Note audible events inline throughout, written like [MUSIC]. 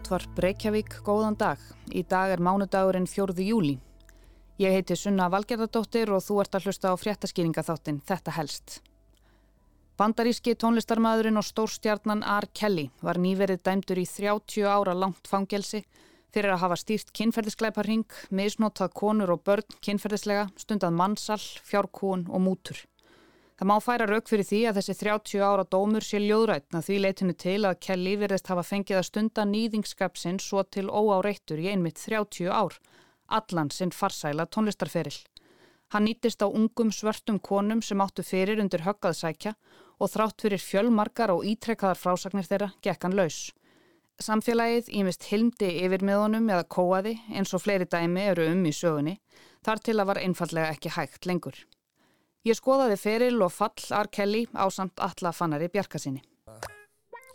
útvarp Reykjavík, góðan dag. Í dag er mánudagurinn 4. júli. Ég heiti Sunna Valgerðardóttir og þú ert að hlusta á fréttaskýringaþáttin Þetta helst. Bandaríski tónlistarmadurinn og stórstjarnan R. Kelly var nýverið dæmdur í 30 ára langt fangelsi fyrir að hafa stýrt kynferðiskleiparhing, misnotað konur og börn kynferðislega, stundað mannsal, fjárkún og mútur. Það má færa rauk fyrir því að þessi 30 ára dómur sé ljóðrætna því leitinu til að Kelly virðist hafa fengið að stunda nýðingskapsinn svo til óáreittur í einmitt 30 ár, allan sinn farsæla tónlistarferill. Hann nýtist á ungum svörtum konum sem áttu fyrir undir höggaðsækja og þrátt fyrir fjölmarkar og ítrekkaðar frásagnir þeirra gekk hann laus. Samfélagið ímist hilmdi yfir miðunum eða kóaði eins og fleiri dæmi eru um í sögunni, þar til að var einfallega ekki hægt lengur. Ég skoðaði feril og fall R. Kelly á samt alla fannari bjarkasinni.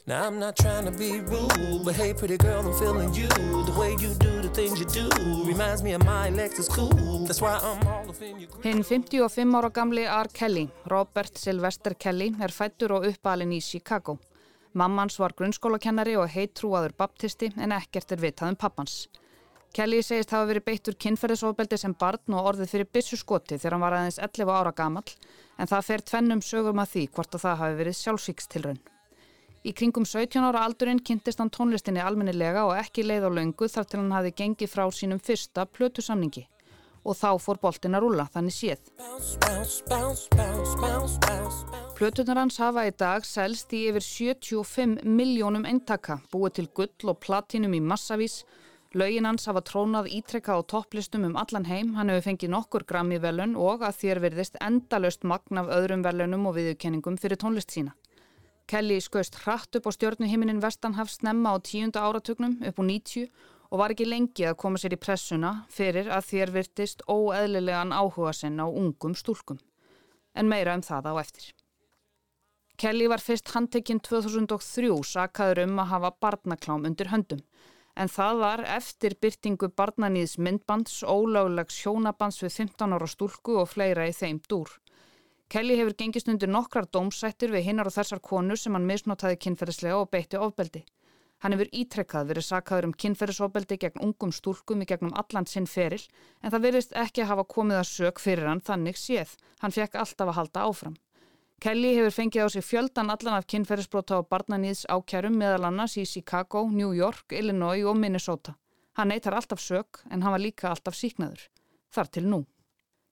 Now I'm not trying to be rude But hey pretty girl I'm feeling you The way you do the things you do Reminds me of my Lexus cool That's why I'm all up in your groove Hinn 55 ára gamli R. Kelly, Robert Sylvester Kelly er fættur og uppalinn í Chicago Mammans var grunnskólakennari og heitrúaður baptisti en ekkert er vitað um pappans Kelly segist hafa verið beittur kynferðisofbeldi sem barn og orðið fyrir bissu skoti þegar hann var aðeins 11 ára gamall en það fer tvennum sögum að því hvort að það hafi verið sjálfsvíkstilraun. Í kringum 17 ára aldurinn kynntist hann tónlistinni almennilega og ekki leið á laungu þar til hann hafi gengið frá sínum fyrsta plötusamningi og þá fór boltin að rúla þannig séð. Plötunar hans hafa í dag selst í yfir 75 miljónum eintaka, búið til gull og platinum í massavís Laugin hans hafa trónað ítrekka á topplistum um allan heim, hann hefur fengið nokkur grammi velun og að þér verðist endalöst magn af öðrum velunum og viðkenningum fyrir tónlist sína. Kelly skauðst hratt upp á stjórnuhiminin Vestanhafs snemma á tíunda áratugnum upp á 90 og var ekki lengi að koma sér í pressuna fyrir að þér virtist óeðlilegan áhuga sinn á ungum stúlkum. En meira um það á eftir. Kelly var fyrst handtekinn 2003 sakaður um að hafa barnaklám undir höndum en það var eftir byrtingu barnaníðs myndbands, ólaglegs hjónabands við 15 ára stúlku og fleira í þeim dúr. Kelly hefur gengist undir nokkrar dómsættir við hinnar og þessar konur sem hann misnotaði kynferðislega og beitti ofbeldi. Hann hefur ítrekkað verið sakaður um kynferðisofbeldi gegn ungum stúlkum í gegnum allan sinn feril en það verist ekki að hafa komið að sög fyrir hann þannig séð. Hann fekk alltaf að halda áfram. Kelly hefur fengið á sig fjöldan allan af kynferðisbrota og barnaníðs ákjærum meðal annars í Chicago, New York, Illinois og Minnesota. Hann neytar alltaf sög en hann var líka alltaf síknaður. Þar til nú.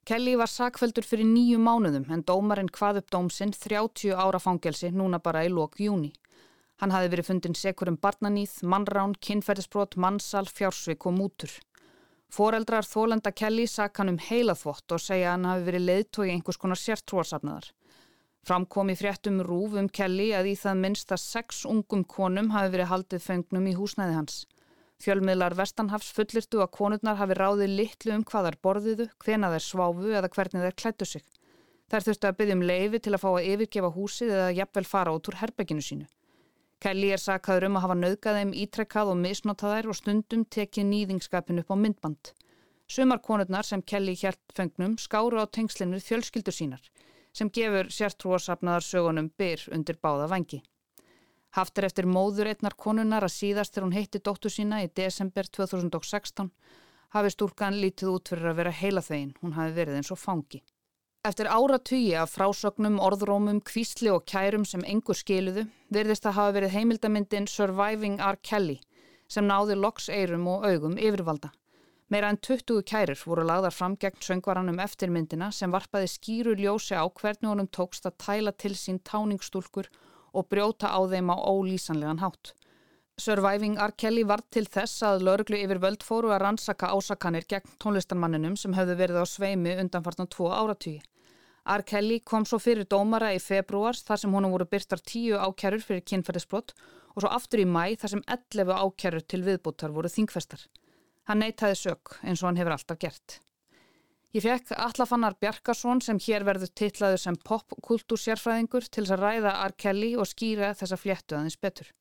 Kelly var sakveldur fyrir nýju mánuðum en dómarinn hvað upp dómsinn 30 ára fangelsi núna bara í lok júni. Hann hafi verið fundin sekur um barnaníð, mannrán, kynferðisbrot, mannsal, fjársvik og mútur. Fóreldrar þólenda Kelly sak hann um heilaþvott og segja hann hafi verið leiðtói einhvers konar sértrúarsafnaðar. Framkom í fréttum rúf um Kelly að í það minnst að sex ungum konum hafi verið haldið fengnum í húsnæði hans. Fjölmiðlar Vestanhafs fullirtu að konurnar hafi ráðið litlu um hvað þær borðiðu, hvena þær sváfu eða hvernig þær klættu sig. Þær þurftu að byggja um leifi til að fá að yfirgefa húsið eða jafnvel fara út úr herbygginu sínu. Kelly er sakaður um að hafa nauðgað þeim ítrekkað og misnotað þær og stundum tekið nýðingskapin upp á myndband. Sumar konurnar sem Kelly hjælt fengnum skáru á tengslinu fjölskyldur sínar sem gefur sértrúarsafnaðar sögunum byr undir báða vangi. Haft er eftir móður einnar konunar að síðast þegar hún heitti dóttu sína í desember 2016 hafi stúlkan lítið út fyrir að vera heila þegin, hún hafi verið eins og fangi. Eftir áratugji af frásögnum, orðrómum, kvísli og kærum sem engur skiluðu verðist að hafa verið heimildamindin Surviving R. Kelly sem náði loks eirum og augum yfirvalda. Meira en 20 kærir voru lagðar fram gegn söngvaranum eftirmyndina sem varpaði skýru ljósi á hvernig honum tókst að tæla til sín táningstúlkur og brjóta á þeim á ólýsanlegan hátt. Surviving R. Kelly var til þess að lauruglu yfir völd fóru að rannsaka ásakanir gegn tónlistarmanninum sem hefðu verið á sveimi undanfartan tvo áratvíi. R. Kelly kom svo fyrir dómara í februars þar sem honum voru byrtar tíu ákjærur fyrir kynferðisbrott og svo aftur í mæ þar sem 11 ákjærur til viðbúttar voru þingfestar. Hann neytaði sök eins og hann hefur alltaf gert. Ég fekk Allafannar Bjarkarsson sem hér verður titlaður sem popkultúrsjárfræðingur til þess að ræða R. Kelly og skýra þessa fléttu aðeins betur.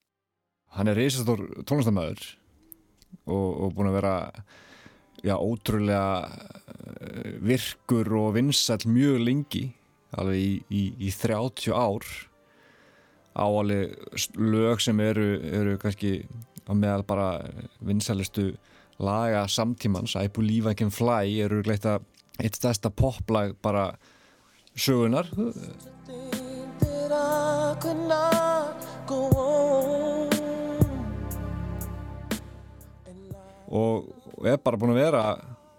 Hann er reysastór tónlistamöður og, og búin að vera já, ótrúlega eh, virkur og vinsall mjög lengi, alveg í, í, í 30 ár áalið lög sem eru, eru kannski á meðal bara vinsalistu laga samtímans I Believe I Can Fly eru gleitt að eitt stærsta poplag bara sögunar og er bara búin að vera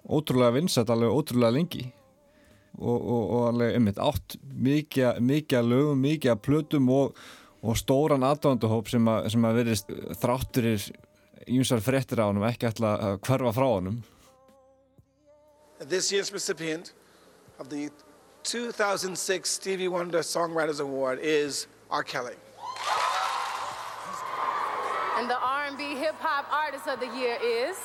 ótrúlega vinsætt alveg ótrúlega lengi. Og, og, og alveg einmitt átt mikið, mikið lögum, mikið plötum og, og stóran aðdóndahóp sem að, að verðist þrátturir ímsar frettir á honum ekki ætla að hverfa frá honum This year's recipient of the 2006 Stevie Wonder Songwriters Award is R. Kelly. And the R&B Hip Hop Artist of the Year is...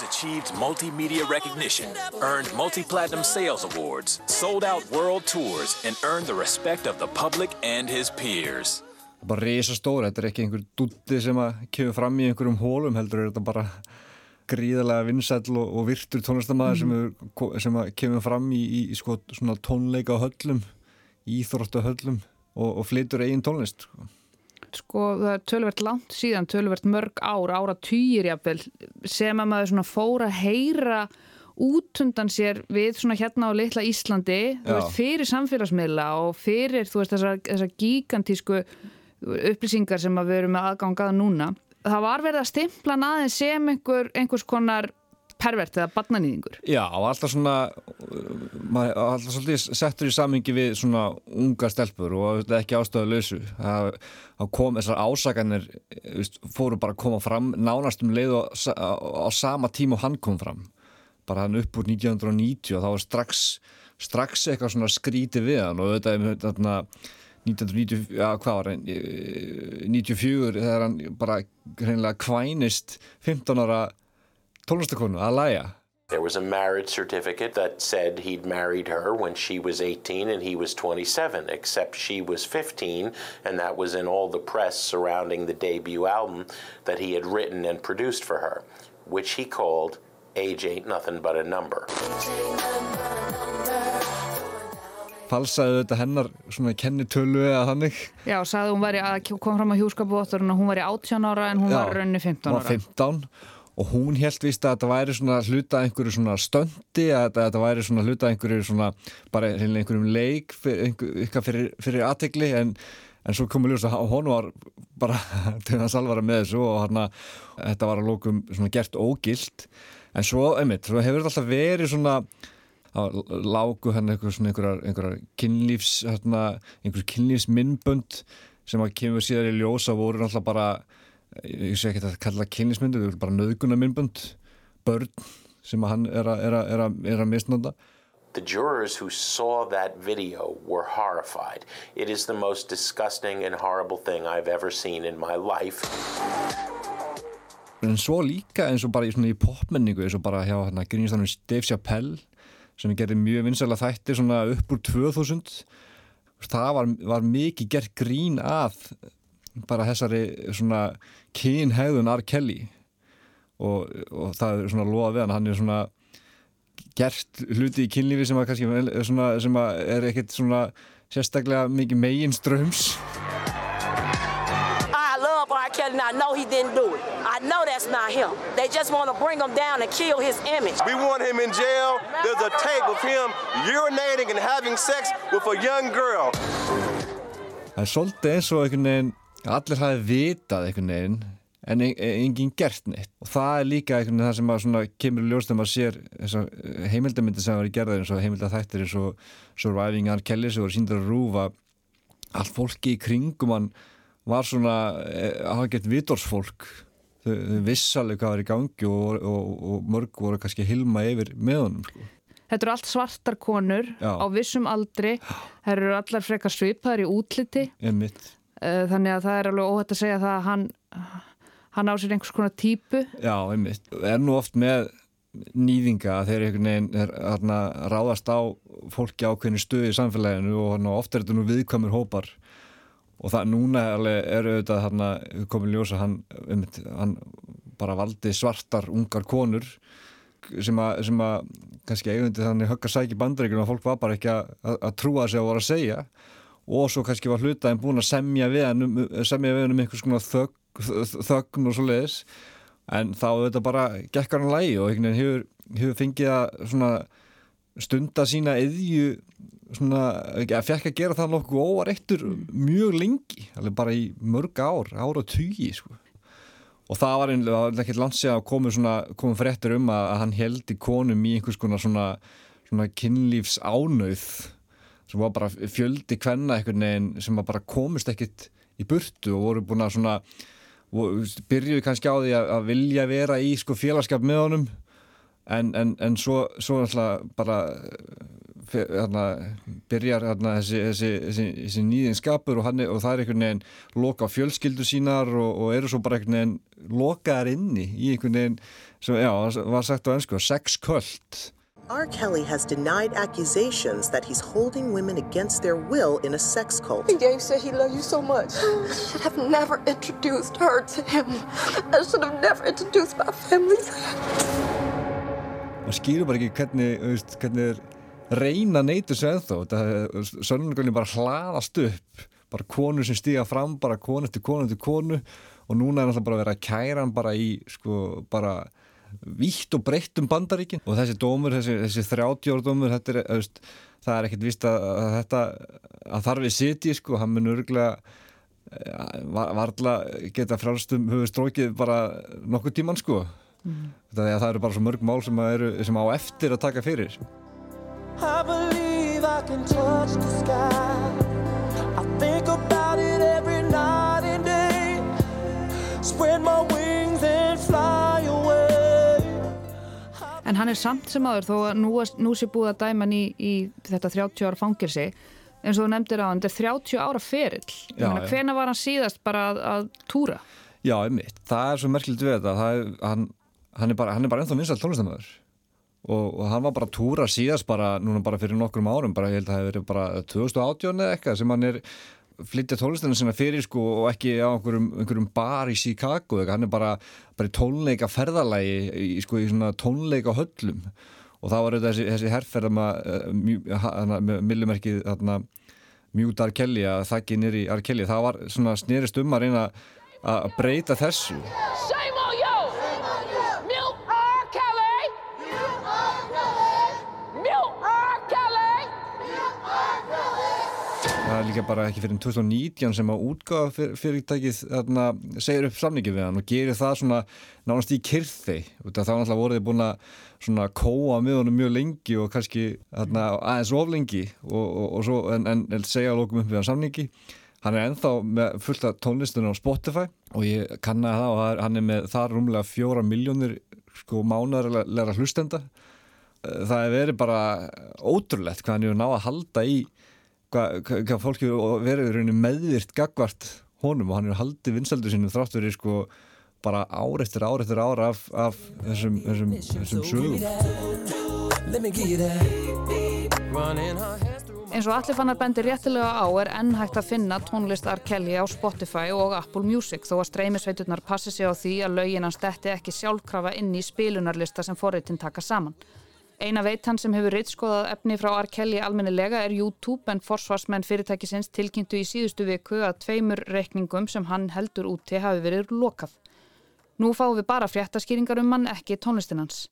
He's achieved multimedia recognition, earned multi platinum sales awards, sold out world tours, and earned the respect of the public and his peers. Bara reysa stóra, þetta er ekki einhver dutti sem að kemur fram í einhverjum hólum heldur er þetta bara gríðarlega vinsæll og, og virtur tónlistamæður mm. sem, sem kemur fram í, í, í sko, tónleika höllum, íþróttu höllum og, og flytur eigin tónlist. Sko. Sko það er tölvert langt síðan, tölvert mörg ár, ára týjir jafnvel, sem að maður fór að heyra út undan sér við svona hérna á litla Íslandi, veist, fyrir samfélagsmiðla og fyrir þú veist þessar þessa gigantísku upplýsingar sem við erum með aðgangað núna. Það var verið að stimpla aðeins sem einhver, einhvers konar pervert eða barnanýðingur. Já, alltaf svona maður, alltaf svolítið settur í samingi við svona unga stelpur og þetta er ekki ástöðu lausu það kom þessar ásaganir fóru bara að koma fram nánast um leið og á, á sama tíma og hann kom fram. Bara hann upp úr 1990 og þá var strax strax eitthvað svona skríti við hann. Og þetta er þarna 1990, já hvað var það 94 þegar hann bara hreinlega kvænist 15 ára tónlistakonu að læja. There was a marriage certificate that said he'd married her when she was 18 and he was 27, except she was 15, and that was in all the press surrounding the debut album that he had written and produced for her, which he called Age Ain't Nothing But a Number. falsaði þetta hennar svona kennitölu eða þannig. Já, sagði hún væri að kom fram á hjúskapbótturinn og hún væri 18 ára en hún Já, var raunni 15 ára. 15 og hún held vist að þetta væri svona hluta einhverju svona stöndi að þetta væri svona hluta einhverju svona bara einhverjum leik fyrir, einhver, fyrir, fyrir aðtegli en, en svo komur ljós að hún var bara [LAUGHS] til að alvara með þessu og hérna þetta var að lókum gert ógilt. En svo, einmitt, svo hefur þetta alltaf verið svona lágu hann eitthvað svona einhverjar, einhverjar kynlífs hérna, einhverjur kynlífsminnbönd sem að kemur síðan í ljósa voru náttúrulega bara ég sé ekki að kalla kynlífsmyndu þau eru bara nöðgunarminnbönd börn sem hann er að, er er er misnönda The jurors who saw that video were horrified. It is the most disgusting and horrible thing I've ever seen in my life. En svo líka eins og bara í, í popmenningu eins og bara hjá hérna, grínstanum Dave Chappelle sem gerði mjög vinsæla þætti svona upp úr 2000 það var, var mikið gert grín að bara þessari svona kynhæðun R. Kelly og, og það er svona loða við hann hann er svona gert hluti í kynlífi sem að kannski svona, sem að er ekkert svona sérstaklega mikið megin ströms Kelly, and I know he didn't do it. I know that's not him. They just want to bring him down and kill his image. We want him in jail. There's a tape of him urinating and having sex with a young girl. Það er svolítið eins og einhvern veginn, allir hafi vitað einhvern veginn en enginn gert neitt. Og það er líka einhvern veginn það sem að svona kemur í ljóst þegar maður sér þessar heimildamindi sem var í gerðar eins og heimildathættir eins og Surviving R. Kelly sem voru síndar að rúfa allt fólki í kringum. Hann var svona að hafa gett vitorsfólk þau, þau vissalega hvað var í gangi og, og, og mörg voru kannski hilma yfir með honum sko. Þetta eru allt svartar konur Já. á vissum aldri. Það eru allar frekar svipaðar í útliti þannig að það er alveg óhætt að segja það að hann hann á sér einhvers konar típu. Já, einmitt. Er nú oft með nýðinga að þeir einhvern veginn er, er, ráðast á fólki ákveðinu stuði í samfélaginu og ofta er þetta nú viðkvæmur hópar. Og það núna er auðvitað hann að komið ljósa hann, um, hann bara valdi svartar ungar konur sem að, sem að kannski eigundi þannig högg að sækja bandaríkjum og fólk var bara ekki að, að trúa sig að voru að segja og svo kannski var hlutaðin búin að semja við hann um, semja við hann um einhvers konar þögn, þögn og svo leiðis en þá þetta bara gekkar hann lægi og einhvern veginn hefur, hefur fengið að stunda sína eðju svona, að fekk að gera það nokkuð óvareittur mjög lengi, bara í mörg ár, ára tugi sko. Og það var einlega ekki landsið að komu fréttur um að, að hann held í konum í einhvers konar svona, svona kynlífs ánauð sem var bara fjöldi kvenna einhvern veginn sem bara komist ekkit í burtu og voru búin að svona byrjuði kannski á því að, að vilja vera í sko félagskap með honum. En, en, en svo, svo bara Þarna, byrjar þarna, þessi, þessi, þessi, þessi nýðinskapur og, og það er einhvern veginn loka á fjölskyldu sínar og, og eru svo bara einhvern veginn lokaðar inni í einhvern veginn sem já, var sagt á ennsku, sexköld R. Kelly has denied accusations that he's holding women against their will in a sex cult. Gabe said he loved you so much. I should have never introduced her to him. I should have never introduced my family to him. Man skýru bara ekki hvernig, veist, hvernig er reyna neytu sig ennþá sönnugölinn bara hlaðast upp bara konu sem stíga fram bara konu eftir konu eftir konu og núna er alltaf bara að vera að kæra hann bara í sko bara vítt og breytt um bandaríkin. Og þessi dómur, þessi, þessi 30 ára dómur þetta er, veist, það er ekkert vist að, að þetta að þarf við siti sko, hann mun örgulega varðla geta frálstum höfu strókið bara nokkuð tíman sko. Mm. það eru bara svo mörg mál sem, eru, sem á eftir að taka fyrir. I believe I can touch the sky. I think about it every night and day. Spread my wings and fly En hann er samt sem aður þó að nú, nú sé búið að dæma hann í, í þetta 30 ára fangirsi eins og þú nefndir á hann, þetta er 30 ára ferill. Hvena var hann síðast bara að, að túra? Já, einmitt, það er svo merkilegt við þetta. Er, hann, hann er bara, bara ennþá vinsalt tónlistamöður og, og hann var bara að túra síðast bara núna bara fyrir nokkrum árum. Bara ég held að það hefur verið bara 2018 eða eitthvað sem hann er flyttja tónlistina sinna fyrir sko og ekki á einhverjum, einhverjum bar í Chicago hann er bara, bara í tónleika ferðalagi í, sko, í svona tónleika höllum. Og það var þessi, þessi herrferð með millumerkið mjút Arkelli að þakki nýri Arkelli, það var svona snýrist um að reyna að breyta þessu það er líka bara ekki fyrir 2019 sem að útgáða fyr, fyrirtækið þarna, segir upp samningi við hann og gerir það svona nánast í kyrþi þá náttúrulega voruð þið búin að kóa með honum mjög lengi og kannski þarna, aðeins of lengi og, og, og svo, en, en segja að lókum upp við hann samningi. Hann er enþá með fullta tónlistunum á Spotify og ég kanna það og hann er með þar rúmlega fjóra miljónir sko mánaðarlega hlustenda. Það er verið bara ótrúlegt hvað hann er náða að halda í hvað, fólki verður meðvirt gagvart honum og hann er haldið vinsaldu sínum þrátt verið sko bara ár eftir ár eftir ár af, af þessum, þessum, þessum sögum. Eins og allir fannar bendir réttilega á er enn hægt að finna tónlist R. Kelly á Spotify og Apple Music þó að streymisveiturnar passi sig á því að lögin hans detti ekki sjálfkrafa inn í spilunarlista sem forritin taka saman Eina veitan sem hefur rittskoðað efni frá R. Kelly almennilega er YouTube en forsvarsmenn fyrirtækisins tilkynntu í síðustu viku að tveimur reikningum sem hann heldur úti hafi verið lokað. Nú fáum við bara fréttaskýringar um hann, ekki tónlistinans.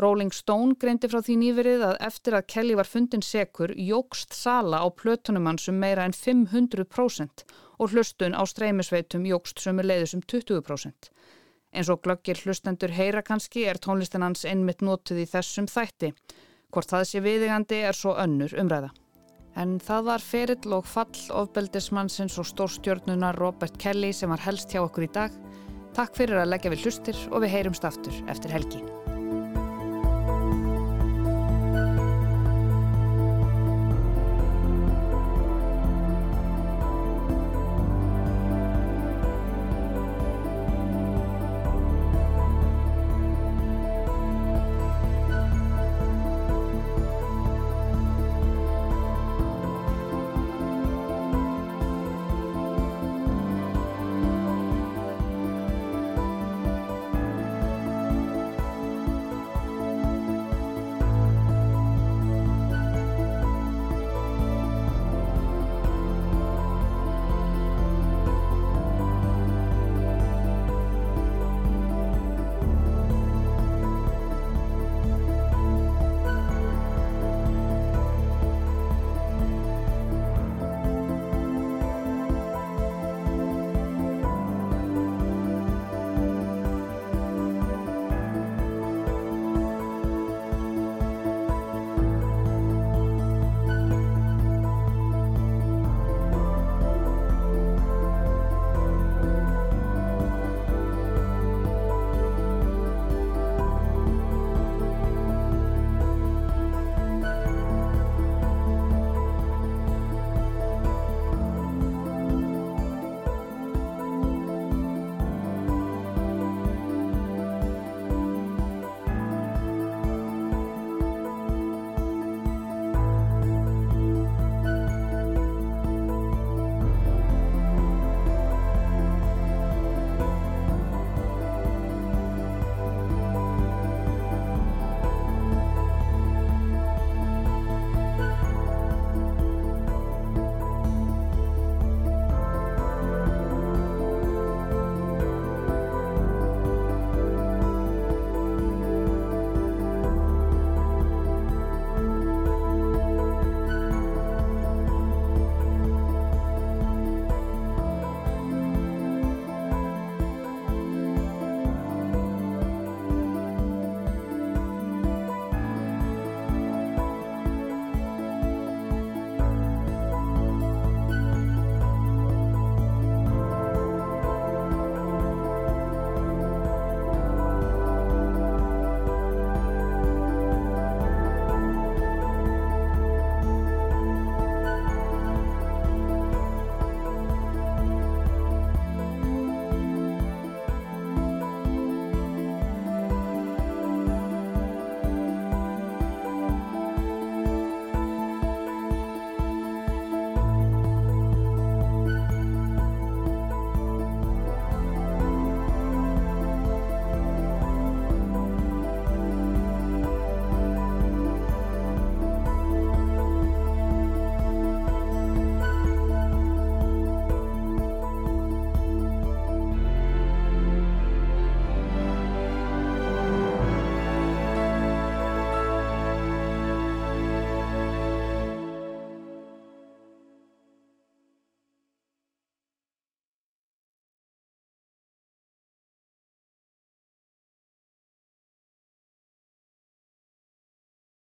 Rolling Stone greindi frá því nýverið að eftir að Kelly var fundin sekur jógst sala á plötunum hans um meira en 500% og hlustun á streymisveitum jógst sömu leiðis um 20%. Eins og glöggir hlustendur heyra kannski er tónlistin hans einmitt nótuð í þessum þætti. Hvort það sé viðigandi er svo önnur umræða. En það var ferill og fall ofbeldismannsins og stórstjörnunar Robert Kelly sem var helst hjá okkur í dag. Takk fyrir að leggja við hlustir og við heyrumst aftur eftir helgi.